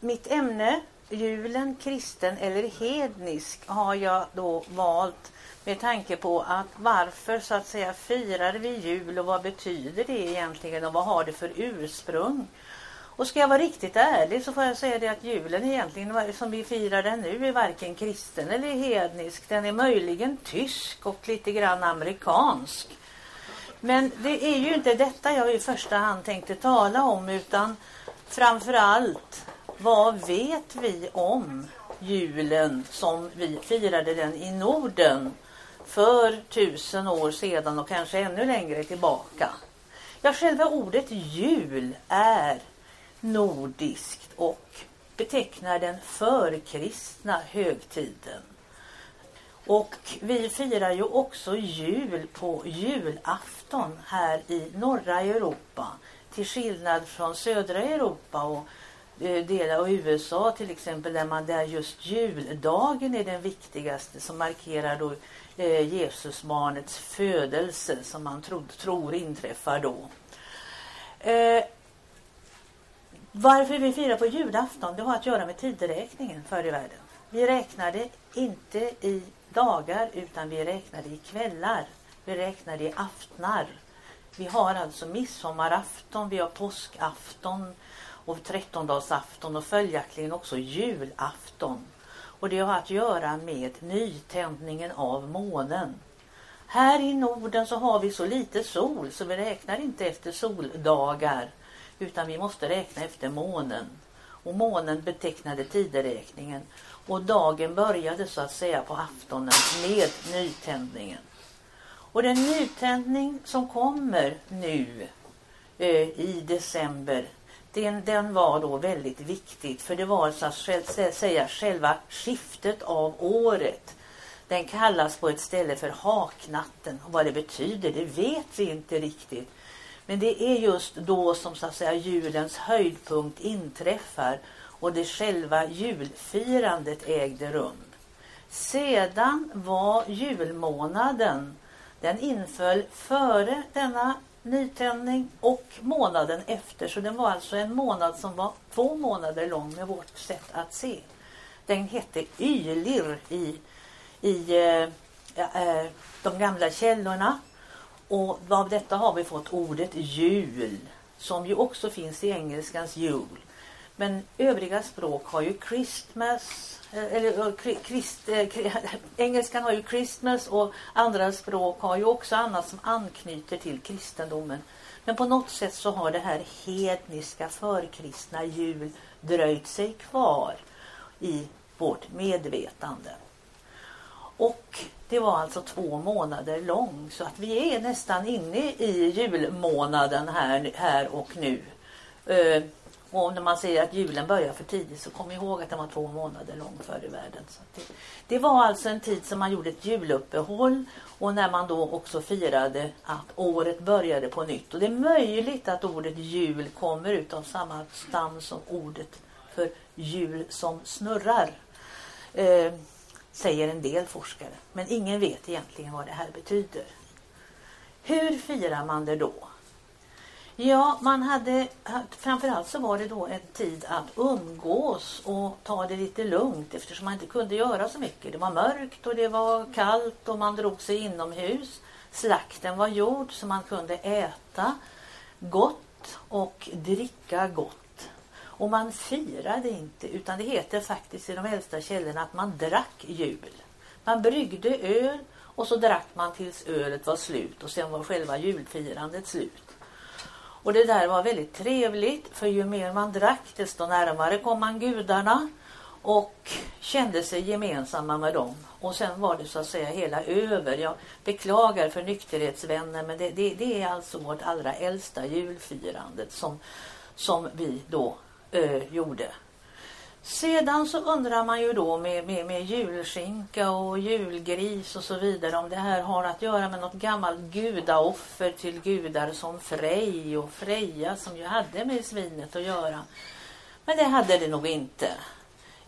mitt ämne, julen, kristen eller hednisk, har jag då valt med tanke på att varför så att säga firar vi jul och vad betyder det egentligen och vad har det för ursprung? Och ska jag vara riktigt ärlig så får jag säga det att julen egentligen som vi firar den nu är varken kristen eller hednisk. Den är möjligen tysk och lite grann amerikansk. Men det är ju inte detta jag i första hand tänkte tala om utan framför allt vad vet vi om julen som vi firade den i Norden för tusen år sedan och kanske ännu längre tillbaka. Ja, själva ordet jul är nordiskt och betecknar den förkristna högtiden. Och vi firar ju också jul på julafton här i norra Europa. Till skillnad från södra Europa och Eh, delar av USA till exempel där man där just juldagen är den viktigaste som markerar då eh, Jesusbarnets födelse som man tro, tror inträffar då. Eh, varför vi firar på julafton det har att göra med tideräkningen förr i världen. Vi räknade inte i dagar utan vi räknade i kvällar. Vi räknade i aftnar. Vi har alltså midsommarafton, vi har påskafton och trettondagsafton och följaktligen också julafton. Och det har att göra med nytändningen av månen. Här i Norden så har vi så lite sol så vi räknar inte efter soldagar utan vi måste räkna efter månen. Och månen betecknade tideräkningen och dagen började så att säga på aftonen med nytändningen. Och den nytändning som kommer nu eh, i december den, den var då väldigt viktigt för det var så att säga själva skiftet av året. Den kallas på ett ställe för haknatten och vad det betyder det vet vi inte riktigt. Men det är just då som så att säga julens höjdpunkt inträffar och det själva julfirandet ägde rum. Sedan var julmånaden, den inföll före denna nytändning och månaden efter. Så den var alltså en månad som var två månader lång med vårt sätt att se. Den hette Ylir i, i eh, eh, de gamla källorna. Och av detta har vi fått ordet jul som ju också finns i engelskans jul. Men övriga språk har ju Christmas, Eh, eller eh, engelskan har ju Christmas och andra språk har ju också annat som anknyter till kristendomen. Men på något sätt så har det här hedniska förkristna jul dröjt sig kvar i vårt medvetande. Och det var alltså två månader lång så att vi är nästan inne i julmånaden här, här och nu. Eh, och när man säger att julen börjar för tidigt så kom ihåg att den var två månader lång förr i världen. Så det, det, var alltså en tid som man gjorde ett juluppehåll och när man då också firade att året började på nytt. Och det är möjligt att ordet jul kommer ut av samma stam som ordet för jul som snurrar. Eh, säger en del forskare. Men ingen vet egentligen vad det här betyder. Hur firar man det då? Ja, man hade, framförallt så var det då en tid att umgås och ta det lite lugnt eftersom man inte kunde göra så mycket. Det var mörkt och det var kallt och man drog sig inomhus. Slakten var gjord så man kunde äta gott och dricka gott. Och man firade inte utan det heter faktiskt i de äldsta källorna att man drack jul. Man bryggde öl och så drack man tills ölet var slut och sen var själva julfirandet slut. Och det där var väldigt trevligt för ju mer man drack desto närmare kom man gudarna och kände sig gemensamma med dem. Och sen var det så att säga hela över. Jag beklagar för nykterhetsvänner men det, det, det är alltså vårt allra äldsta julfirandet som, som vi då eh, gjorde. Sedan så undrar man ju då med, med, med julskinka och julgris och så vidare om det här har att göra med något gammalt gudaoffer till gudar som Frej och Freja som ju hade med svinet att göra. Men det hade det nog inte.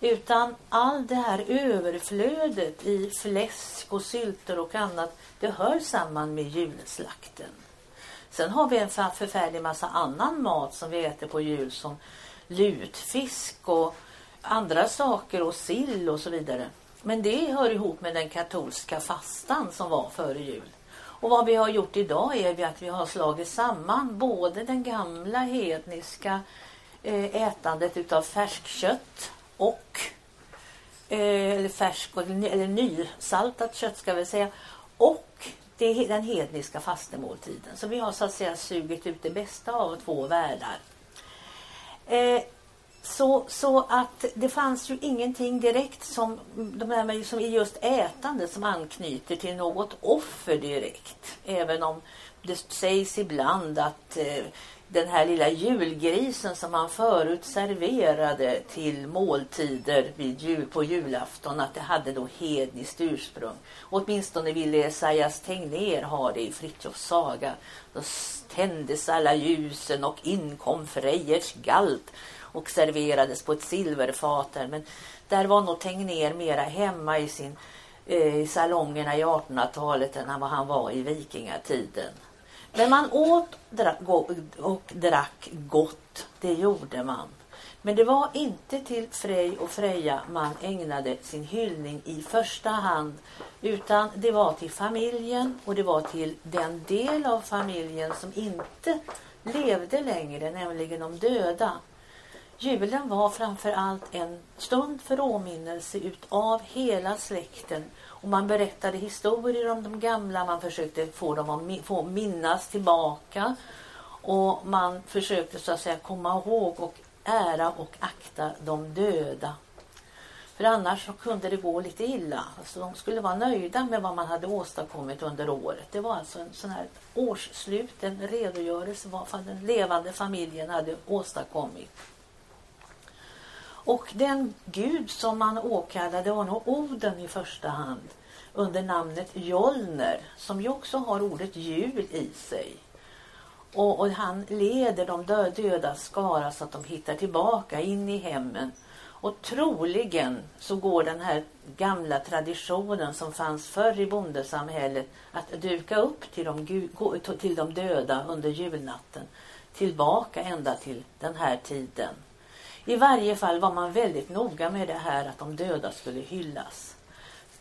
Utan all det här överflödet i fläsk och sylter och annat det hör samman med julslakten. Sen har vi en förfärlig massa annan mat som vi äter på jul som lutfisk och andra saker och sill och så vidare. Men det hör ihop med den katolska fastan som var före jul. Och vad vi har gjort idag är att vi har slagit samman både den gamla hedniska eh, ätandet utav färskkött och eh, eller färsk eller nysaltat kött ska vi säga och det, den hedniska fastemåltiden. Så vi har så att säga sugit ut det bästa av två världar. Eh, så, så att det fanns ju ingenting direkt som, de här, som i just ätande som anknyter till något offer direkt. Även om det sägs ibland att eh, den här lilla julgrisen som man förut serverade till måltider vid jul, på julafton, att det hade då hedniskt ursprung. Åtminstone ville Esaias Tegnér ha det i Fritjofs saga. Då tändes alla ljusen och inkom Frejers galt och serverades på ett silverfat där. Men där var nog Tegnér mera hemma i, sin, eh, i salongerna i 1800-talet än vad han var i vikingatiden. Men man åt och drack gott, det gjorde man. Men det var inte till Frej och Freja man ägnade sin hyllning i första hand utan det var till familjen och det var till den del av familjen som inte levde längre, nämligen de döda. Julen var framför allt en stund för åminnelse utav hela släkten och man berättade historier om de gamla, man försökte få dem att få minnas tillbaka och man försökte så att säga komma ihåg och ära och akta de döda. För annars så kunde det gå lite illa. Alltså de skulle vara nöjda med vad man hade åstadkommit under året. Det var alltså en sån här årsslut, en redogörelse vad den levande familjen hade åstadkommit. Och den gud som man åkallade var nog Oden i första hand under namnet Jolner som ju också har ordet jul i sig. Och, och han leder de döda skara så att de hittar tillbaka in i hemmen. Och troligen så går den här gamla traditionen som fanns förr i bondesamhället att duka upp till de, till de döda under julnatten tillbaka ända till den här tiden. I varje fall var man väldigt noga med det här att de döda skulle hyllas.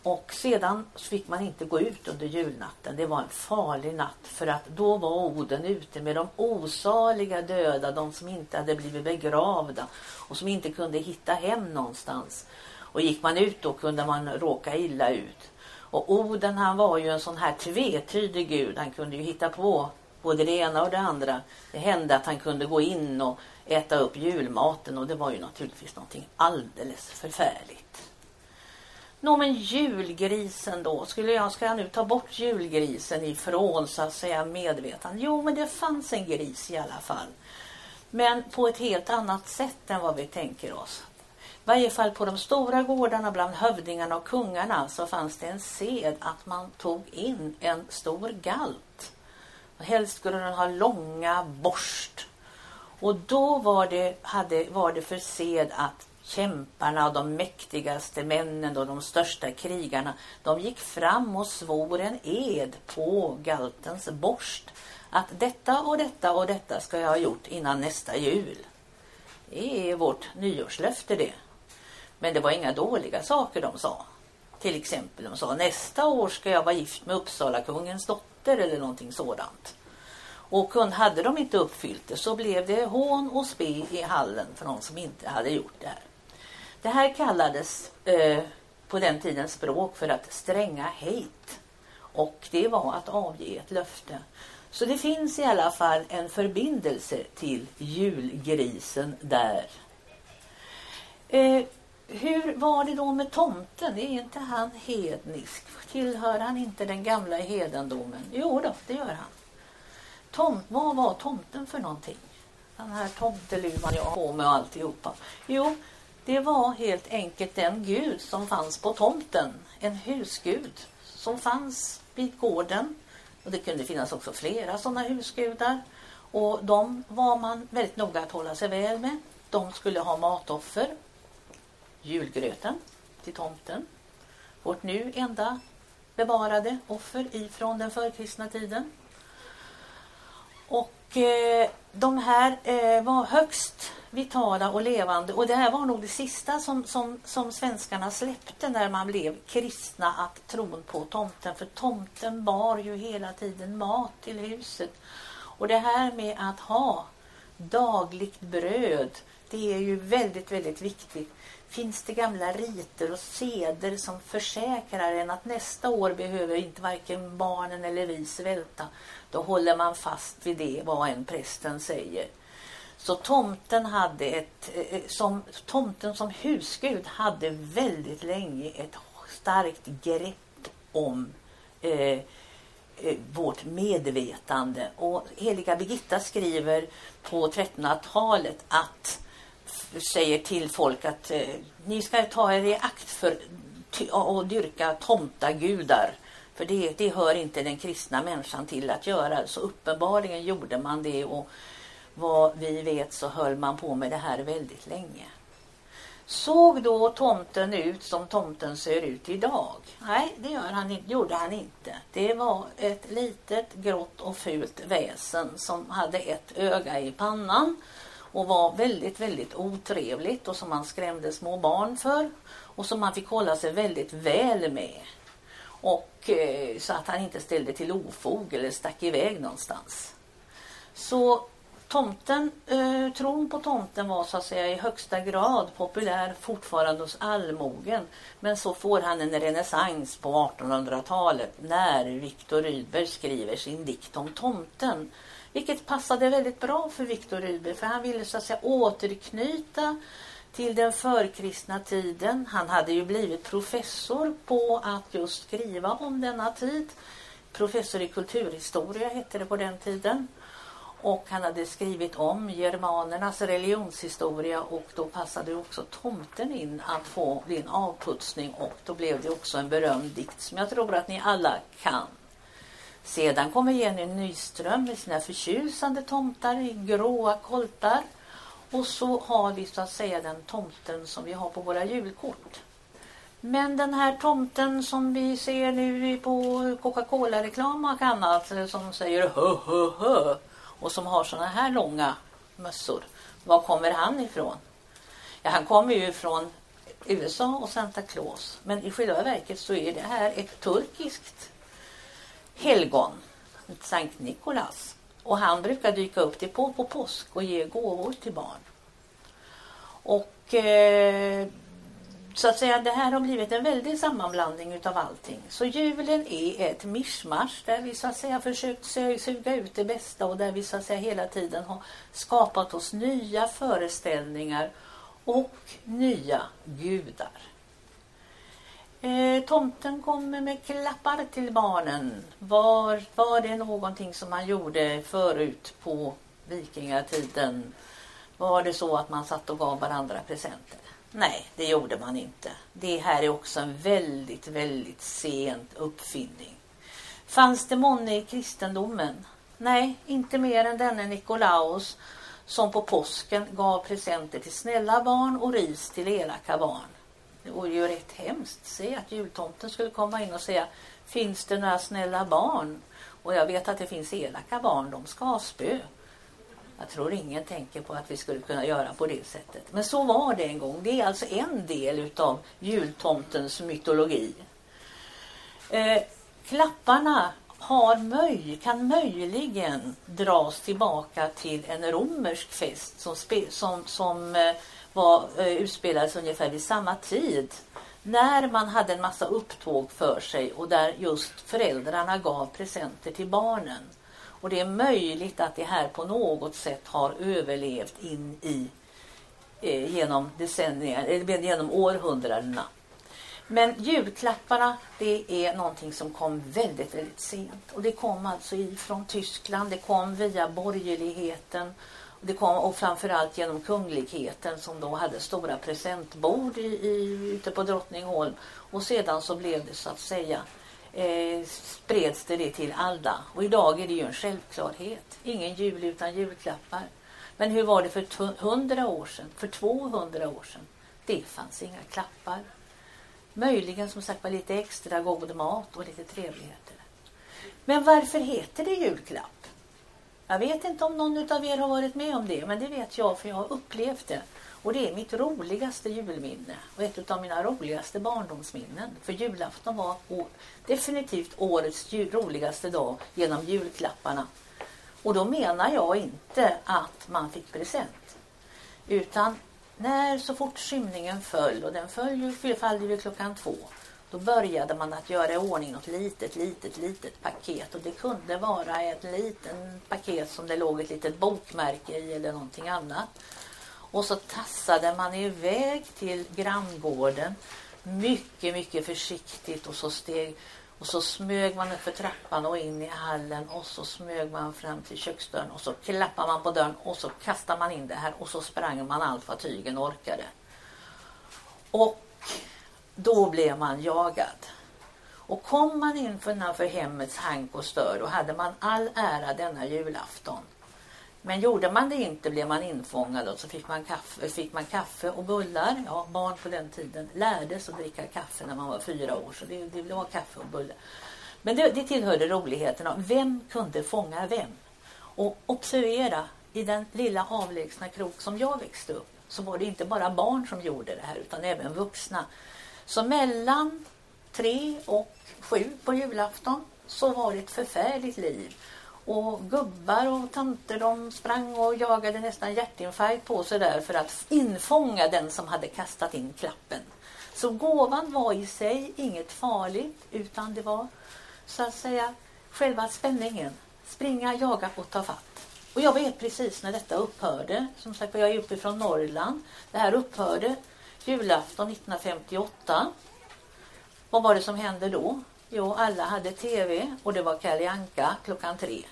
Och sedan fick man inte gå ut under julnatten. Det var en farlig natt för att då var Oden ute med de osaliga döda, de som inte hade blivit begravda och som inte kunde hitta hem någonstans. Och gick man ut då kunde man råka illa ut. Och Oden han var ju en sån här tvetydig gud. Han kunde ju hitta på både det ena och det andra. Det hände att han kunde gå in och äta upp julmaten och det var ju naturligtvis någonting alldeles förfärligt. Nå men julgrisen då, skulle jag, ska jag nu ta bort julgrisen ifrån så att säga medvetande? Jo men det fanns en gris i alla fall. Men på ett helt annat sätt än vad vi tänker oss. I varje fall på de stora gårdarna bland hövdingarna och kungarna så fanns det en sed att man tog in en stor galt. Och helst skulle den ha långa borst och då var det, hade, var det för sed att kämparna och de mäktigaste männen och de största krigarna, de gick fram och svor en ed på galtens borst att detta och detta och detta ska jag ha gjort innan nästa jul. Det är vårt nyårslöfte det. Men det var inga dåliga saker de sa. Till exempel de sa nästa år ska jag vara gift med Uppsala kungens dotter eller någonting sådant. Och hade de inte uppfyllt det så blev det hån och spe i hallen för någon som inte hade gjort det här. Det här kallades eh, på den tiden språk för att stränga hejt. Och det var att avge ett löfte. Så det finns i alla fall en förbindelse till julgrisen där. Eh, hur var det då med tomten? Är inte han hednisk? Tillhör han inte den gamla hedendomen? Jo då, det gör han. Tomt, vad var tomten för någonting? Den här tomteluvan jag har på mig och alltihopa. Jo, det var helt enkelt den gud som fanns på tomten. En husgud som fanns vid gården. Och det kunde finnas också flera sådana husgudar. Och de var man väldigt noga att hålla sig väl med. De skulle ha matoffer. Julgröten till tomten. Vårt nu enda bevarade offer ifrån den förkristna tiden. Och eh, de här eh, var högst vitala och levande och det här var nog det sista som, som, som svenskarna släppte när man blev kristna, att tron på tomten. För tomten bar ju hela tiden mat till huset. Och det här med att ha dagligt bröd, det är ju väldigt, väldigt viktigt. Finns det gamla riter och seder som försäkrar en att nästa år behöver inte varken barnen eller vi svälta, då håller man fast vid det, vad en prästen säger. Så tomten hade ett, eh, eh, som, tomten som husgud hade väldigt länge ett starkt grepp om eh, eh vårt medvetande. Och heliga Birgitta skriver på 1300-talet att säger till folk att eh, ni ska ta er i akt för och dyrka tomtagudar. För det, det hör inte den kristna människan till att göra. Så uppenbarligen gjorde man det och vad vi vet så höll man på med det här väldigt länge. Såg då tomten ut som tomten ser ut idag? Nej, det gör han, gjorde han inte. Det var ett litet grått och fult väsen som hade ett öga i pannan och var väldigt, väldigt otrevligt och som man skrämde små barn för och som man fick hålla sig väldigt väl med. Och eh, så att han inte ställde till ofog eller stack iväg någonstans. Så tomten, eh, tron på tomten var så att säga i högsta grad populär fortfarande hos allmogen. Men så får han en renässans på 1800-talet när Viktor Rydberg skriver sin dikt om tomten. Vilket passade väldigt bra för Viktor Rydberg för han ville så att säga återknyta till den förkristna tiden. Han hade ju blivit professor på att just skriva om denna tid. Professor i kulturhistoria hette det på den tiden. Och han hade skrivit om germanernas religionshistoria och då passade också tomten in att få din avputsning och då blev det också en berömd dikt som jag tror att ni alla kan. Sedan kommer Jenny Nyström med sina förtjusande tomtar i gråa koltar. Och så har vi så att säga den tomten som vi har på våra julkort. Men den här tomten som vi ser nu på Coca-Cola-reklam och annat eh, som säger hö hö hö och som har såna här långa mössor. Var kommer han ifrån? Ja, han kommer ju från USA och Santa Claus. Men i själva verket så är det här ett turkiskt helgon, Sankt Nikolas. Och han brukar dyka upp till på, på påsk och ge gåvor till barn. Och eh, så att säga, det här har blivit en väldig sammanblandning utav allting. Så julen är ett mischmasch där vi så att säga försökt suga ut det bästa och där vi så att säga hela tiden har skapat oss nya föreställningar och nya gudar. Eh, tomten kommer med klappar till barnen. Var, var det någonting som man gjorde förut på vikingatiden? Var det så att man satt och gav varandra presenter? Nej, det gjorde man inte. Det här är också en väldigt, väldigt sent uppfinning. Fanns det månne i kristendomen? Nej, inte mer än denne Nikolaus som på påsken gav presenter till snälla barn och ris till elaka barn. Det vore ju rätt hemskt. Se att jultomten skulle komma in och säga Finns det några snälla barn? Och jag vet att det finns elaka barn, de ska ha spö. Jag tror ingen tänker på att vi skulle kunna göra på det sättet. Men så var det en gång. Det är alltså en del utav jultomtens mytologi. Eh, klapparna har möj, kan möjligen dras tillbaka till en romersk fest som, spe, som, som eh, var, eh, utspelades ungefär vid samma tid. När man hade en massa upptåg för sig och där just föräldrarna gav presenter till barnen. Och det är möjligt att det här på något sätt har överlevt in i eh, genom decennier, eh, eller genom århundradena. Men julklapparna det är någonting som kom väldigt, väldigt sent. Och det kom alltså ifrån Tyskland, det kom via borgerligheten det kom och framförallt genom kungligheten som då hade stora presentbord i, i, ute på Drottningholm. Och sedan så blev det så att säga eh, spreds det, det till alla. Och idag är det ju en självklarhet. Ingen jul utan julklappar. Men hur var det för hundra år sedan? För 200 år sedan? Det fanns inga klappar. Möjligen som sagt var lite extra god mat och lite trevligheter. Men varför heter det julklapp? Jag vet inte om någon av er har varit med om det, men det vet jag för jag har upplevt det. Och det är mitt roligaste julminne och ett av mina roligaste barndomsminnen. För julafton var definitivt årets roligaste dag genom julklapparna. Och då menar jag inte att man fick present. Utan när så fort skymningen föll, och den föll ju, föll ju klockan två, då började man att göra i ordning något litet, litet, litet paket. Och det kunde vara ett litet paket som det låg ett litet bokmärke i eller någonting annat. Och så tassade man iväg till granngården mycket, mycket försiktigt och så steg och så smög man upp för trappan och in i hallen och så smög man fram till köksdörren och så klappade man på dörren och så kastade man in det här och så sprang man allt vad tygen orkade. Och då blev man jagad. Och kom man innanför hemmets hank och stör då hade man all ära denna julafton. Men gjorde man det inte blev man infångad och så fick man kaffe, fick man kaffe och bullar. Ja, barn på den tiden lärdes att dricka kaffe när man var fyra år så det, det var kaffe och bullar. Men det, det tillhörde roligheterna. Vem kunde fånga vem? Och observera, i den lilla avlägsna krok som jag växte upp så var det inte bara barn som gjorde det här utan även vuxna. Så mellan tre och sju på julafton så var det ett förfärligt liv. Och gubbar och tanter de sprang och jagade nästan hjärtinfarkt på sig där för att infånga den som hade kastat in klappen. Så gåvan var i sig inget farligt utan det var så att säga själva spänningen. Springa, jaga och ta fatt. Och jag vet precis när detta upphörde. Som sagt jag är uppifrån Norrland. Det här upphörde julafton 1958. Vad var det som hände då? Jo, alla hade tv och det var Kalle Anka klockan tre.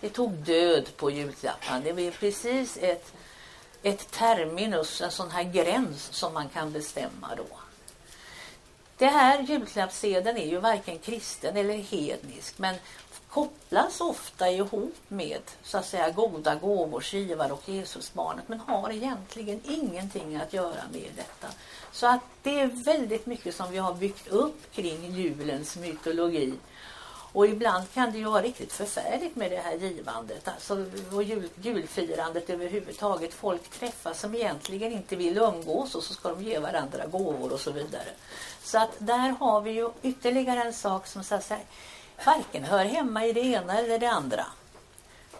Det tog död på julklapparna. Det var precis ett, ett terminus, en sån här gräns som man kan bestämma då. Det här julklappssedeln är ju varken kristen eller hednisk men kopplas ofta ihop med så att säga goda gåvors givare och Jesusbarnet men har egentligen ingenting att göra med detta. Så att det är väldigt mycket som vi har byggt upp kring julens mytologi och ibland kan det ju vara riktigt förfärligt med det här givandet alltså, och jul, julfirandet överhuvudtaget. Folk träffas som egentligen inte vill umgås och så ska de ge varandra gåvor och så vidare. Så att där har vi ju ytterligare en sak som så att säga, varken hör hemma i det ena eller det andra.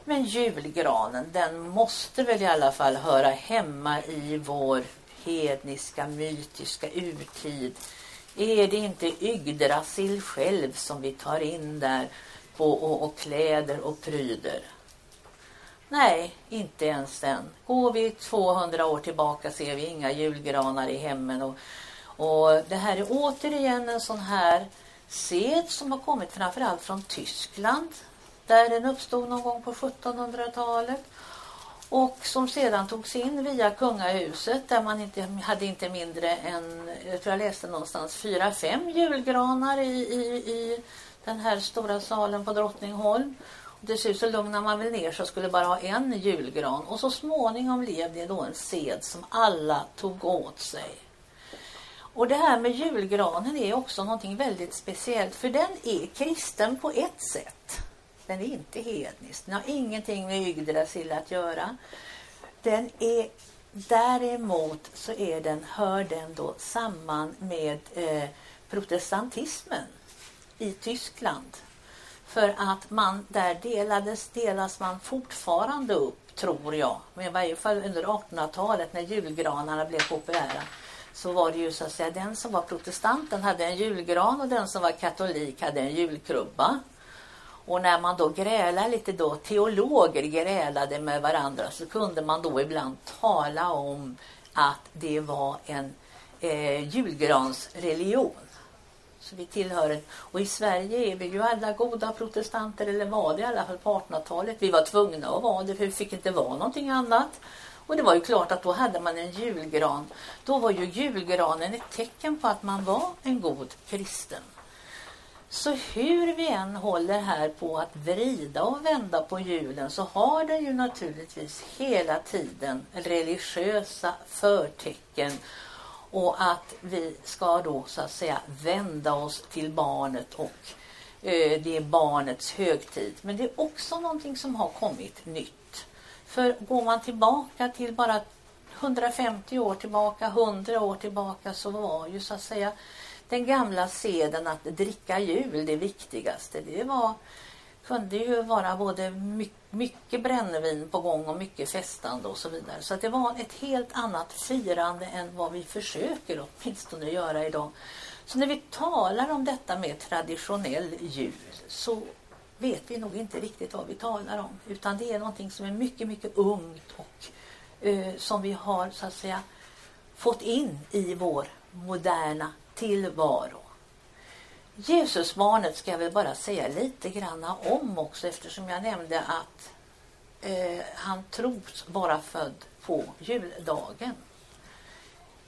Men julgranen den måste väl i alla fall höra hemma i vår hedniska mytiska urtid är det inte Yggdrasil själv som vi tar in där på, och, och kläder och pryder? Nej, inte ens den. Går vi 200 år tillbaka ser vi inga julgranar i hemmen. Och, och det här är återigen en sån här sed som har kommit framförallt från Tyskland. Där den uppstod någon gång på 1700-talet och som sedan togs in via kungahuset där man inte, hade inte mindre än, jag tror jag läste någonstans, fyra, fem julgranar i, i, i den här stora salen på Drottningholm. Och till så lugnade man väl ner så skulle bara ha en julgran och så småningom blev det då en sed som alla tog åt sig. Och det här med julgranen är också någonting väldigt speciellt för den är kristen på ett sätt. Den är inte hednisk. Den har ingenting med Yggdrasil att göra. Den är däremot så är den, hör den då samman med eh, protestantismen i Tyskland. För att man där delades, delas man fortfarande upp, tror jag. Men i varje fall under 1800-talet när julgranarna blev populära så var det ju så att säga den som var protestanten hade en julgran och den som var katolik hade en julkrubba. Och när man då grälade lite då, teologer grälade med varandra så kunde man då ibland tala om att det var en eh, julgransreligion. Så vi tillhör en, och i Sverige är vi ju alla goda protestanter, eller var det i alla fall på 1800-talet. Vi var tvungna att vara det, för vi fick inte vara någonting annat. Och det var ju klart att då hade man en julgran. Då var ju julgranen ett tecken på att man var en god kristen. Så hur vi än håller här på att vrida och vända på julen så har den ju naturligtvis hela tiden religiösa förtecken och att vi ska då så att säga vända oss till barnet och Eh, det är barnets högtid. Men det är också någonting som har kommit nytt. För går man tillbaka till bara 150 år tillbaka, 100 år tillbaka så var ju så att säga den gamla seden att dricka jul det viktigaste. Det var, kunde ju vara både mycket brännvin på gång och mycket festande och så vidare. Så att det var ett helt annat firande än vad vi försöker åtminstone göra idag. Så när vi talar om detta med traditionell jul så vet vi nog inte riktigt vad vi talar om. Utan det är någonting som är mycket, mycket ungt och eh, som vi har så att säga fått in i vår moderna tillvaro. Jesusbarnet ska jag väl bara säga lite grann om också eftersom jag nämnde att eh, han tros vara född på juldagen.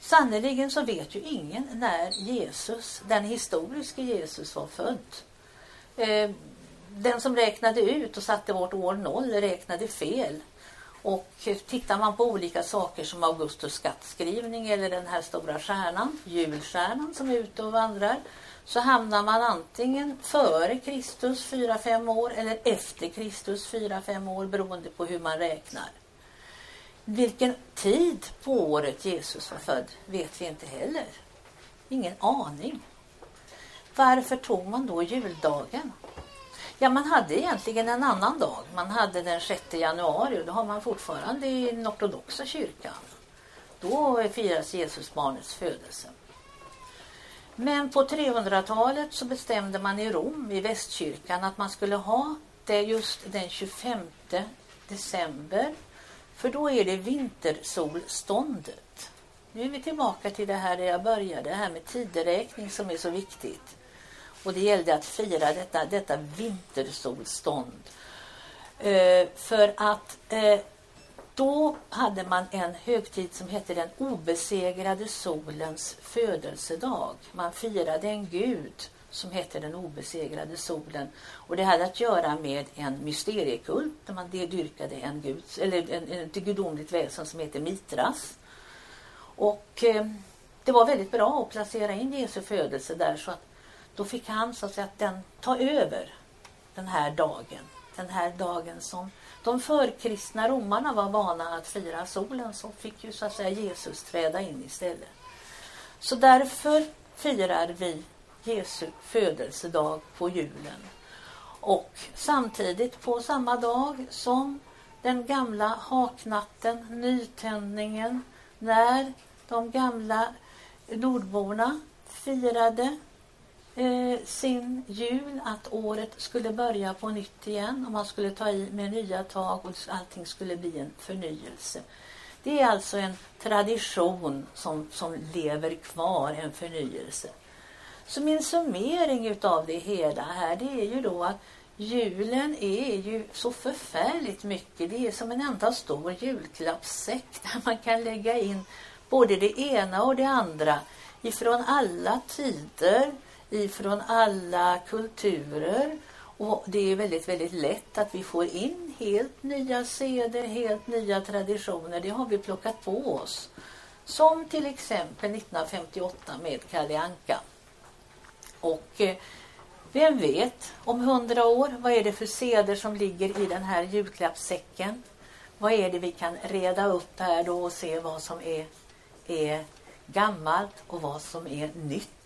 Sannerligen så vet ju ingen när Jesus, den historiske Jesus var född. Eh, den som räknade ut och satte vårt år noll räknade fel. Och tittar man på olika saker som Augustus skattskrivning eller den här stora stjärnan, julstjärnan som är ute och vandrar, så hamnar man antingen före Kristus 4-5 år eller efter Kristus 4-5 år beroende på hur man räknar. Vilken tid på året Jesus var född vet vi inte heller. Ingen aning. Varför tog man då juldagen? Ja, man hade egentligen en annan dag. Man hade den 6 januari och det har man fortfarande i den ortodoxa kyrkan. Då firas Jesusbarnets födelse. Men på 300-talet så bestämde man i Rom, i västkyrkan, att man skulle ha det just den 25 december. För då är det vintersolståndet. Nu är vi tillbaka till det här där jag började, det här med tideräkning som är så viktigt. Och det gällde att fira detta, detta vintersolstånd. Eh, för att eh, då hade man en högtid som hette den obesegrade solens födelsedag. Man firade en gud som hette den obesegrade solen. Och det hade att göra med en mysteriekult där man dyrkade en, gud, eller en, en, ett gudomligt väsen som heter Mitras. Och eh, det var väldigt bra att placera in Jesu födelse där så att då fick han så att säga den ta över den här dagen. Den här dagen som de förkristna romarna var vana att fira solen så fick ju så att säga Jesus träda in istället. Så därför firar vi Jesu födelsedag på julen. Och samtidigt på samma dag som den gamla haknatten, nytändningen, när de gamla nordborna firade eh, sin jul, att året skulle börja på nytt igen och man skulle ta i med nya tag och allting skulle bli en förnyelse. Det är alltså en tradition som, som lever kvar, en förnyelse. Så min summering utav det hela här det är ju då att julen är ju så förfärligt mycket. Det är som en enda stor julklappssäck där man kan lägga in både det ena och det andra ifrån alla tider ifrån alla kulturer och det är väldigt, väldigt lätt att vi får in helt nya seder, helt nya traditioner. Det har vi plockat på oss. Som till exempel 1958 med Kalle Anka. Och eh, vem vet om hundra år, vad är det för seder som ligger i den här julklappssäcken? Vad är det vi kan reda upp här då och se vad som är, är gammalt och vad som är nytt?